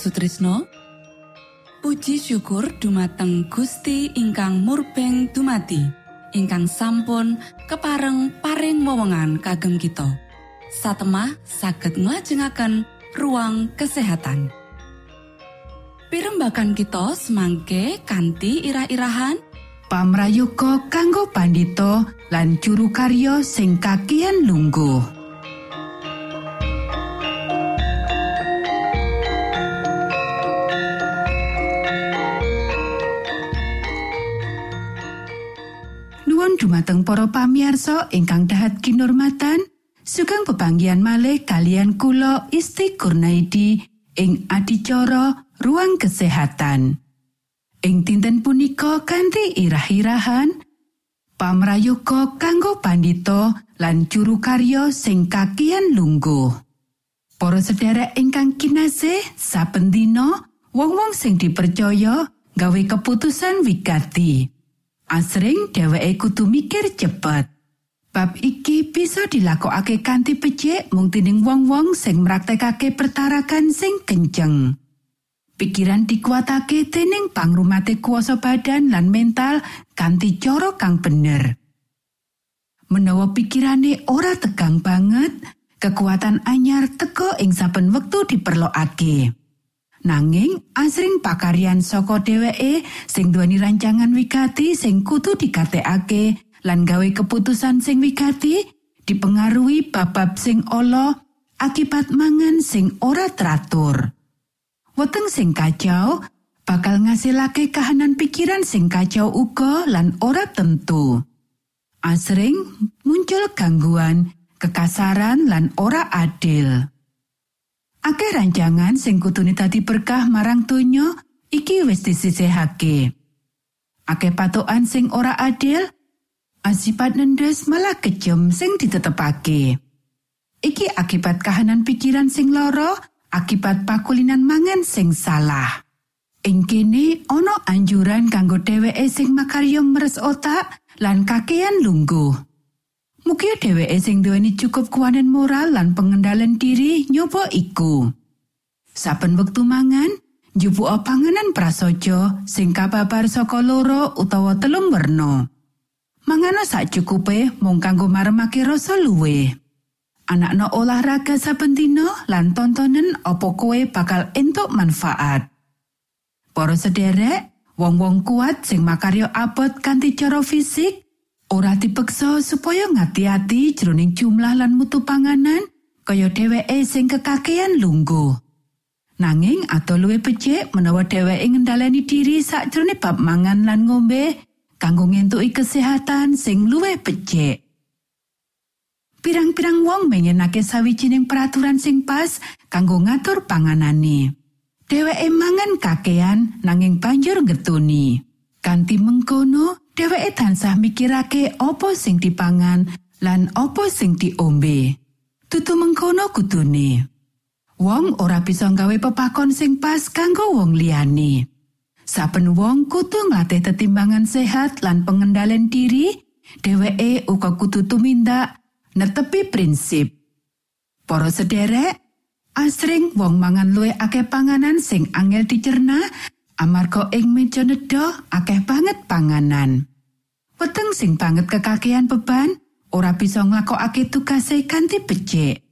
Sutrisno. Puji syukur dumateng Gusti ingkang murbeng dumati ingkang sampun kepareng paring wewenngan kagem kita. Satemah saged nglajengaken ruang kesehatan. Pirembakan kita semangke kanthi irah-irahan. Pamrayuga kanggo pandito lan juru karyo sing kakian lungguh dumateng para pamiarsa ingkang dahat kinurmatan sugeng pepanggian malih kalian kulo Isti Kurnaidi ing adicara ruang kesehatan ing dinten punika kanthi irah-irahan pamrayuga kanggo pandito lan juru karyo sing kakian lungguh para sedherek ingkang kinasih saben dina wong-wong sing dipercaya gawe keputusan wigati. Asring dheweke kudu mikir cepet. Bab iki bisa dilakokake kanthi becik mung dening wong-wong sing mraktekake pertarakan sing kenceng. Pikiran dikuatake dening pangrumate kuasa badan lan mental kanthi cara kang bener. Menawa pikirane ora tegang banget, kekuatan anyar teko ing saben wektu diperlokake. Nanging asring pakaryan saka dheweke sing duweni rancangan wigati sing kudu dikatekake lan gawe keputusan sing wigati dipengaruhi babab sing ala akibat mangan sing ora teratur. Weteng sing kacau bakal ngasilake kahanan pikiran sing kacau uga lan ora tentu. Asring muncul gangguan, kekasaran lan ora adil. Akeh rancangan sing kutune dadi berkah marang donya iki wis disisihake. Akeh patokan sing ora adil, asipat nendes malah kejem sing ditetepake. Iki akibat kahanan pikiran sing loro, akibat pakulinan mangan sing salah. Ing kene ana anjuran kanggo dheweke sing makarya meres otak lan kakean lungguh. Mugia dheweke sing duweni cukup kuwanen moral lan pengendalian diri nyoba iku. Saben wektu mangan, njupuk panganan prasaja sing kababar saka loro utawa telung werna. Mangano sak cukupe mung kanggo maremake rasa luwe. Anakno olahraga saben dina lan tontonen opo kowe bakal entuk manfaat. Para sederek, wong-wong kuat sing makaryo abot kanthi cara fisik, ora dipeksa supaya ngati-ati jroning jumlah lan mutu panganan kaya dheweke sing kekakean lungguh. Nanging atau luwe becik menawa dheweke ngendhaleni diri sakjroning bab mangan lan ngombe kanggo ngentuki kesehatan sing luwe becik. Pirang-pirang wong menyenake sawijining peraturan sing pas kanggo ngatur panganane. Dheweke mangan kakean nanging banjur ngetuni. Kanti mengkono, dheweke tansah mikirake opo sing dipangan lan opo sing diombe. Tutu mengkono kudune. Wong ora bisa nggawe pepakon sing pas kanggo wong liyane. Saben wong kudu nglatih tetimbangan sehat lan pengendalian diri, dheweke uga kudu tumindak netepi prinsip. Para sederek, asring wong mangan luwih akeh panganan sing angel dicerna amarga ing meja nedha akeh banget panganan. weteng sing banget kekakean beban ora bisa nglakokake tugase kanthi becik.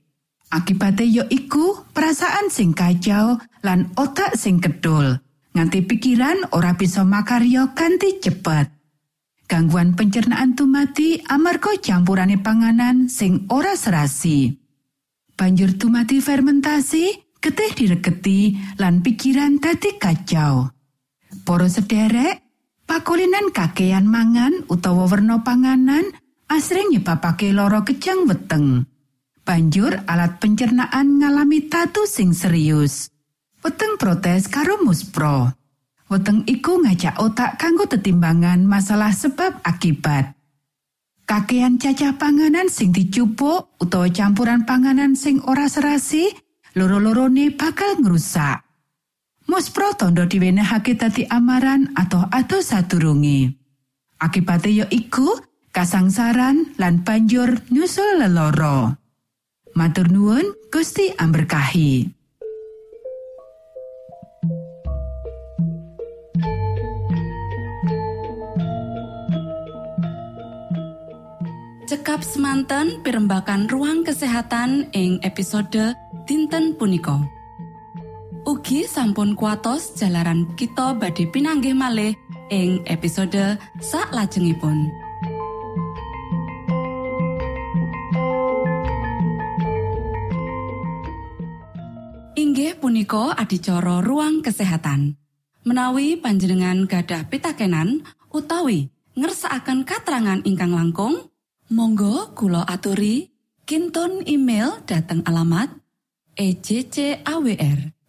Akibate ya iku perasaan sing kacau lan otak sing kedul. Nganti pikiran ora bisa makarya kanthi cepet. Gangguan pencernaan tumati amarga campurane panganan sing ora serasi. Banjur tumati fermentasi, getih diregeti lan pikiran dadi kacau. Poro sederek, Pakulinan kakean mangan utawa werna panganan asring nyebabake loro kejang weteng. Banjur alat pencernaan ngalami tatu sing serius. Weteng protes karo muspro. Weteng iku ngajak otak kanggo tetimbangan masalah sebab akibat. Kakean cacah panganan sing dicupuk utawa campuran panganan sing ora serasi, loro-lorone bakal ngrusak muspro tondo diwenehake dadi amaran atau atau sadurunge. Akibate ya iku kasangsaran lan banjur nyusul leloro. Matur nuwun Gusti amberkahi. Cekap semanten pimbakan ruang kesehatan ing episode Tinten punika. Ugi sampun kuatos jalaran kita badhe pinanggih malih ing episode sak lajengipun inggih punika adicara ruang kesehatan. Menawi panjenengan gadah pitakenan utawi ngersaakan katerangan ingkang langkung Monggo Kulo aturi Kinton email dateng alamat ejcawr@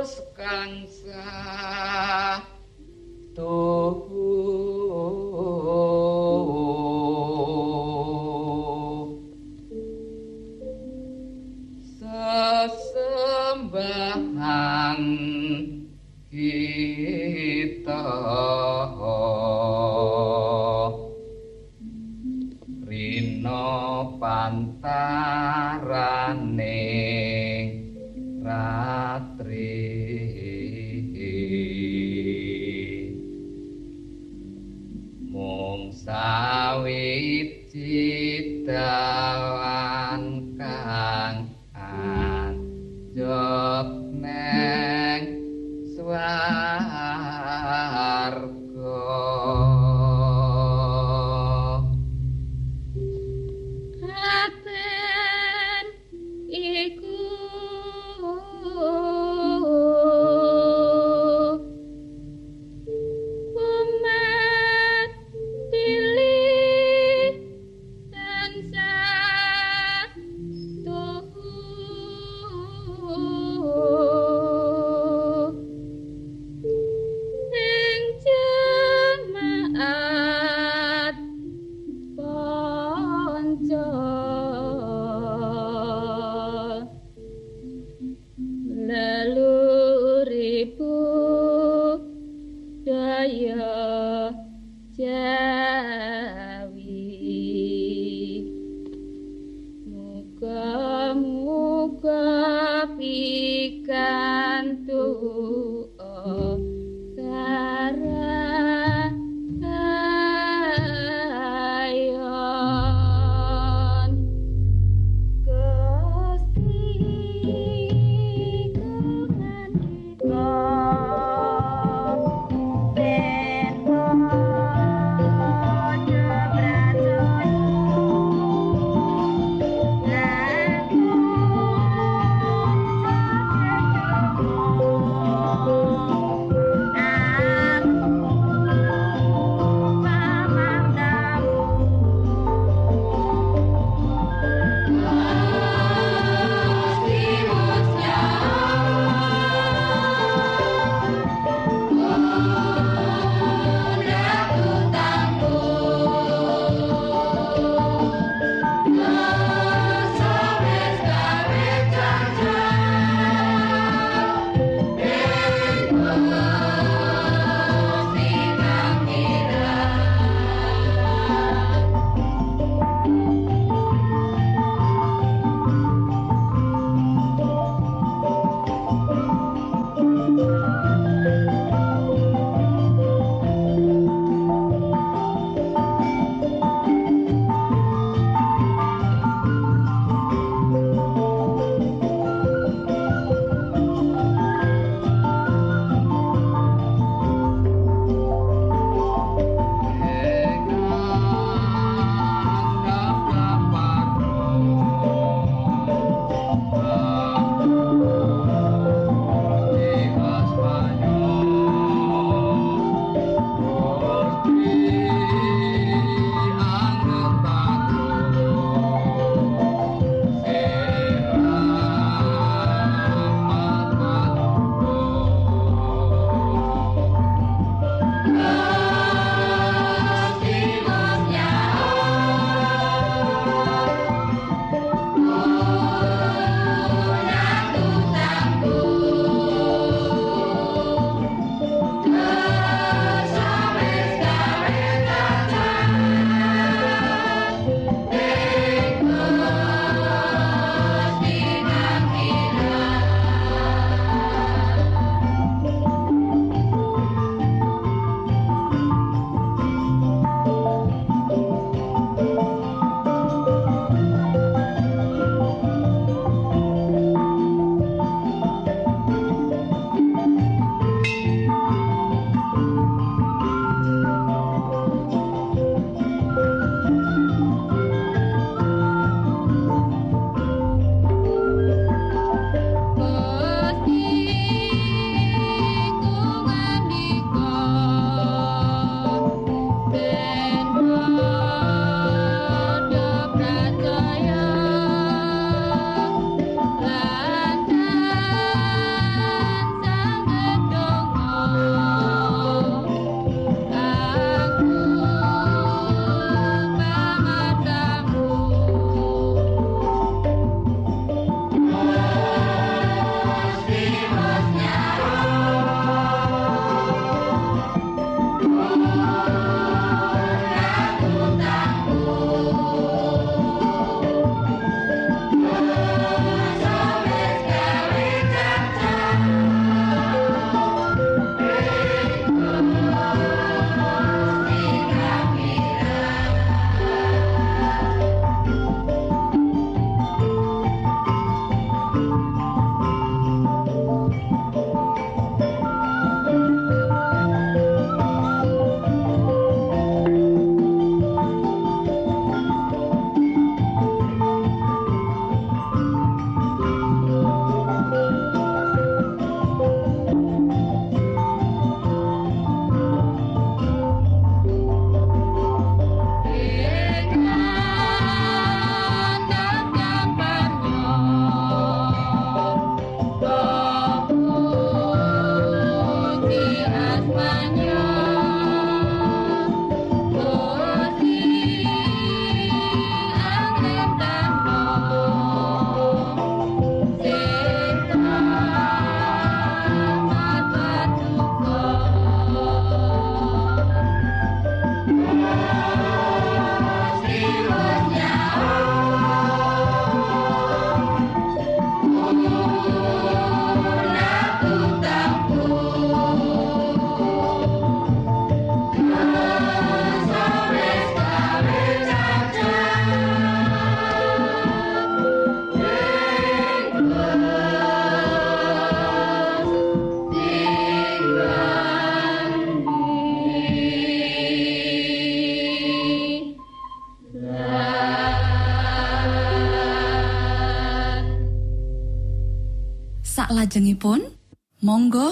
terus kansa tohu sesembahan kita.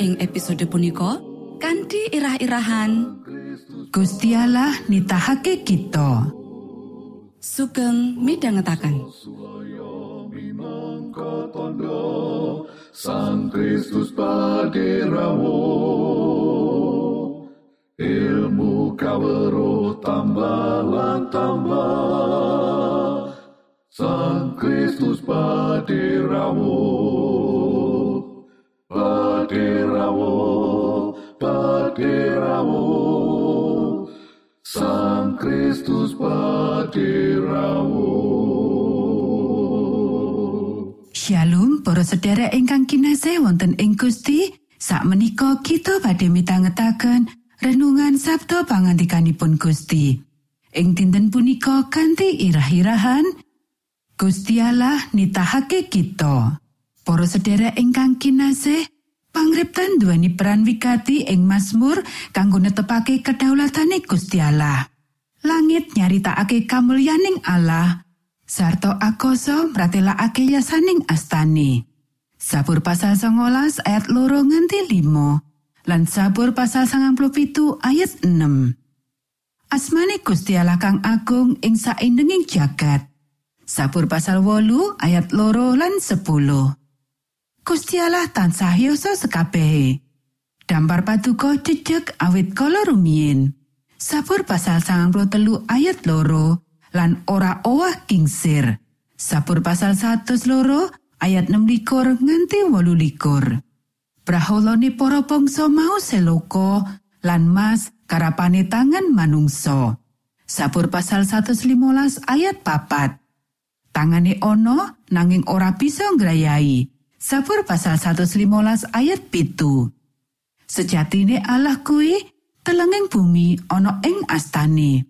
ing episode punika kanthi irah-irahan Gusti Allah nitahake kita. Sugeng midhangetaken. Kotondo Sang Kristus paderamu ilmu kawero tambah tambah Sang Kristus paderamu paderamu Sang Kristus paderamu Shalom para sedherek ingkang kinasih wonten ing Gusti. Sakmenika kita badhe mitangetaken renungan Sabtu pangandikanipun Gusti. Ing dinten punika kanthi irah-irahan Gusti Allah nitahake kita. Para sedherek ingkang kinasih pangriptan duweni peran wigati ing Mazmur kanggo netepake kedaulatane Gusti Allah langit nyaritakake kamulyaning Allah sarta akoso mratelakake yasaning astane. Sabur pasal 19 ayat loro nganti 5 lan sabur pasal 97 ayat 6. Asmane Gusti Allah kang agung ing saindenging jagat. Sabur pasal wolu ayat loro lan 10. Gusti Allah tansah yasa sekabehe. Dampar paduka jejeg awit kala rumiyin. Sabur pasal 93 ayat loro lan ora owah kingsir. Sabur pasal 100 loro ayat 6 likur nganti wolu likur. Praholone para bangsa mau seloko lan mas karapane tangan manungso. Sabur pasal 115 ayat papat. Tangane ono nanging ora bisa ngrayai. Sabur pasal 115 ayat pitu. Sejatine Allah kuwi telenging bumi ana ing astane.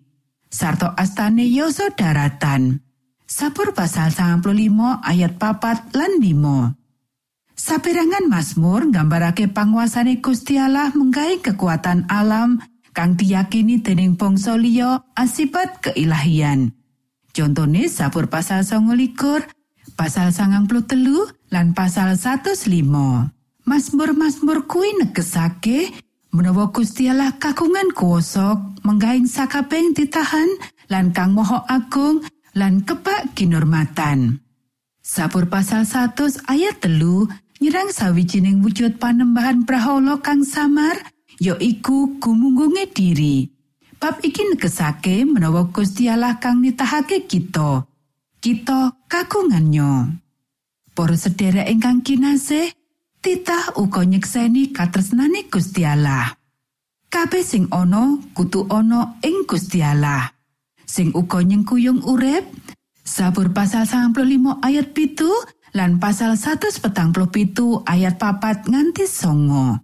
sarta astane yoso daratan. Sabur pasal 95 ayat papat lan 5. Saperangan Mazmur nggambarake panguasane Gusti Allah kekuatan alam kang diyakini dening bangsa liya asipat keilahian. Contone Sabur pasal 29, pasal 93 lan pasal 105. Mazmur-mazmur kuwi negesake menawa Gusti Allah kagungan kuwasa menggaing sakabeng ditahan lan kang moho agung lan kebak kinurmatan. Sabur pasal 100 ayat telu nyerang sawijining wujud panembahan prahala kang samar ya iku gumunggunge diri. Bab iki negesake menawa Gusti kang nitahake kita. Kita kagungannya. Para sedherek ingkang kinasih, titah uga nyekseni katresnane Gusti Allah. Kabeh sing ana kudu ana ing Gusti Allah. Sing uga nyengkuyung urip, Sabur pasal 95 ayat pitu lan pasal 147 ayat papat nganti songo.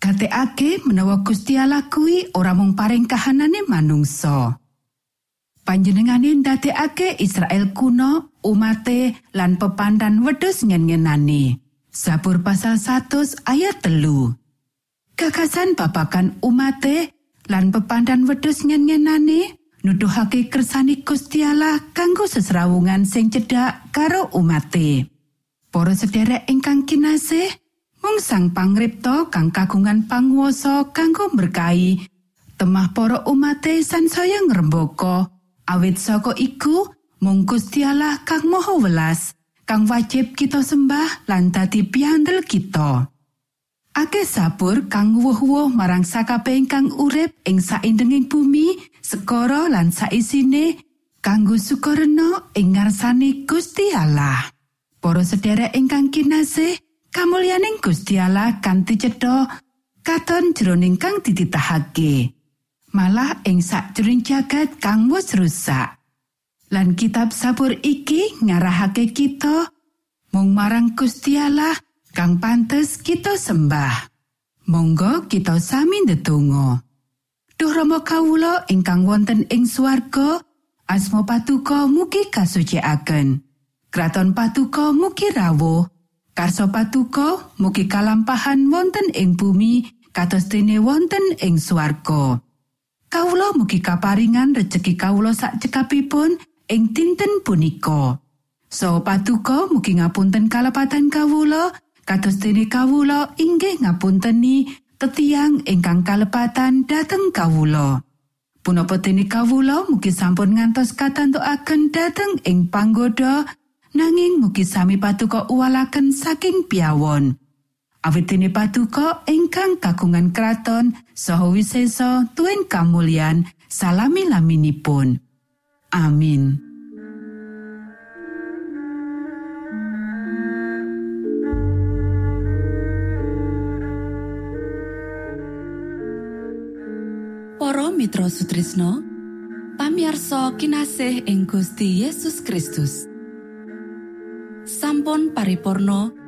Kateake menawa Gusti Allah kuwi ora mung paring kahanane manungsa. Panjenengane ndadekake Israel kuno, umate lan pepandan wedhus ngen-ngenane. Sabur pasal 100 ayat telu. Gagasan babakan umate lan pepandan wedhus ngen-ngenane nuduhake kersane Gusti Allah kanggo sesrawungan sing cedhak karo umate. Para sedherek ingkang kinasih, mung sang pangripta kang kagungan panguwasa kanggo berkahi temah para umate sansaya ngrembaka awit saka iku mung Gusti Allah kang maha welas kang wajib kita sembah lan dadi piandel kita. Akeh sabur kang wuh-wuh marang sakabeh kang urip ing saindenging bumi, sekara lan saisine kanggo sukarena ing ngarsane Gusti Allah. Para sedherek ingkang kinasih, kamulyaning Gusti Allah kanthi cetha katon jroning kang dititahake. Malah ing sakjroning jagat kang wis rusak. Lan kitab sabur iki ngarahake kita mung marang Gusti Allah kang pantes kita sembah. Monggo kita sami ndedonga. Duh Rama kawula ingkang wonten ing swarga, asma patuko mugi kasucikaken. Kraton patuko mugi rawuh. Karso patuko mugi kalampahan wonten ing bumi kados dene wonten ing swarga. Kawula mugi kaparingan rejeki kawula sak cekapipun ing dinten punika. So patuko mugi ngapunten kalepatan kawula kados dene kawula inggih ngapunteni tetiang ingkang kalepatan dhateng kawula. Punapa dene kawula mugi sampun ngantos katantokaken dhateng ing panggoda nanging mugi sami patuko uwalaken saking piawon. Awit dene patuko ingkang kagungan kraton saha wisesa tuen kamulyan salami laminipun. Amin. Para Mitra Sutrisno pamiarsa kinasih ing Gusti Yesus Kristus sampun paripurno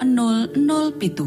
00 pitu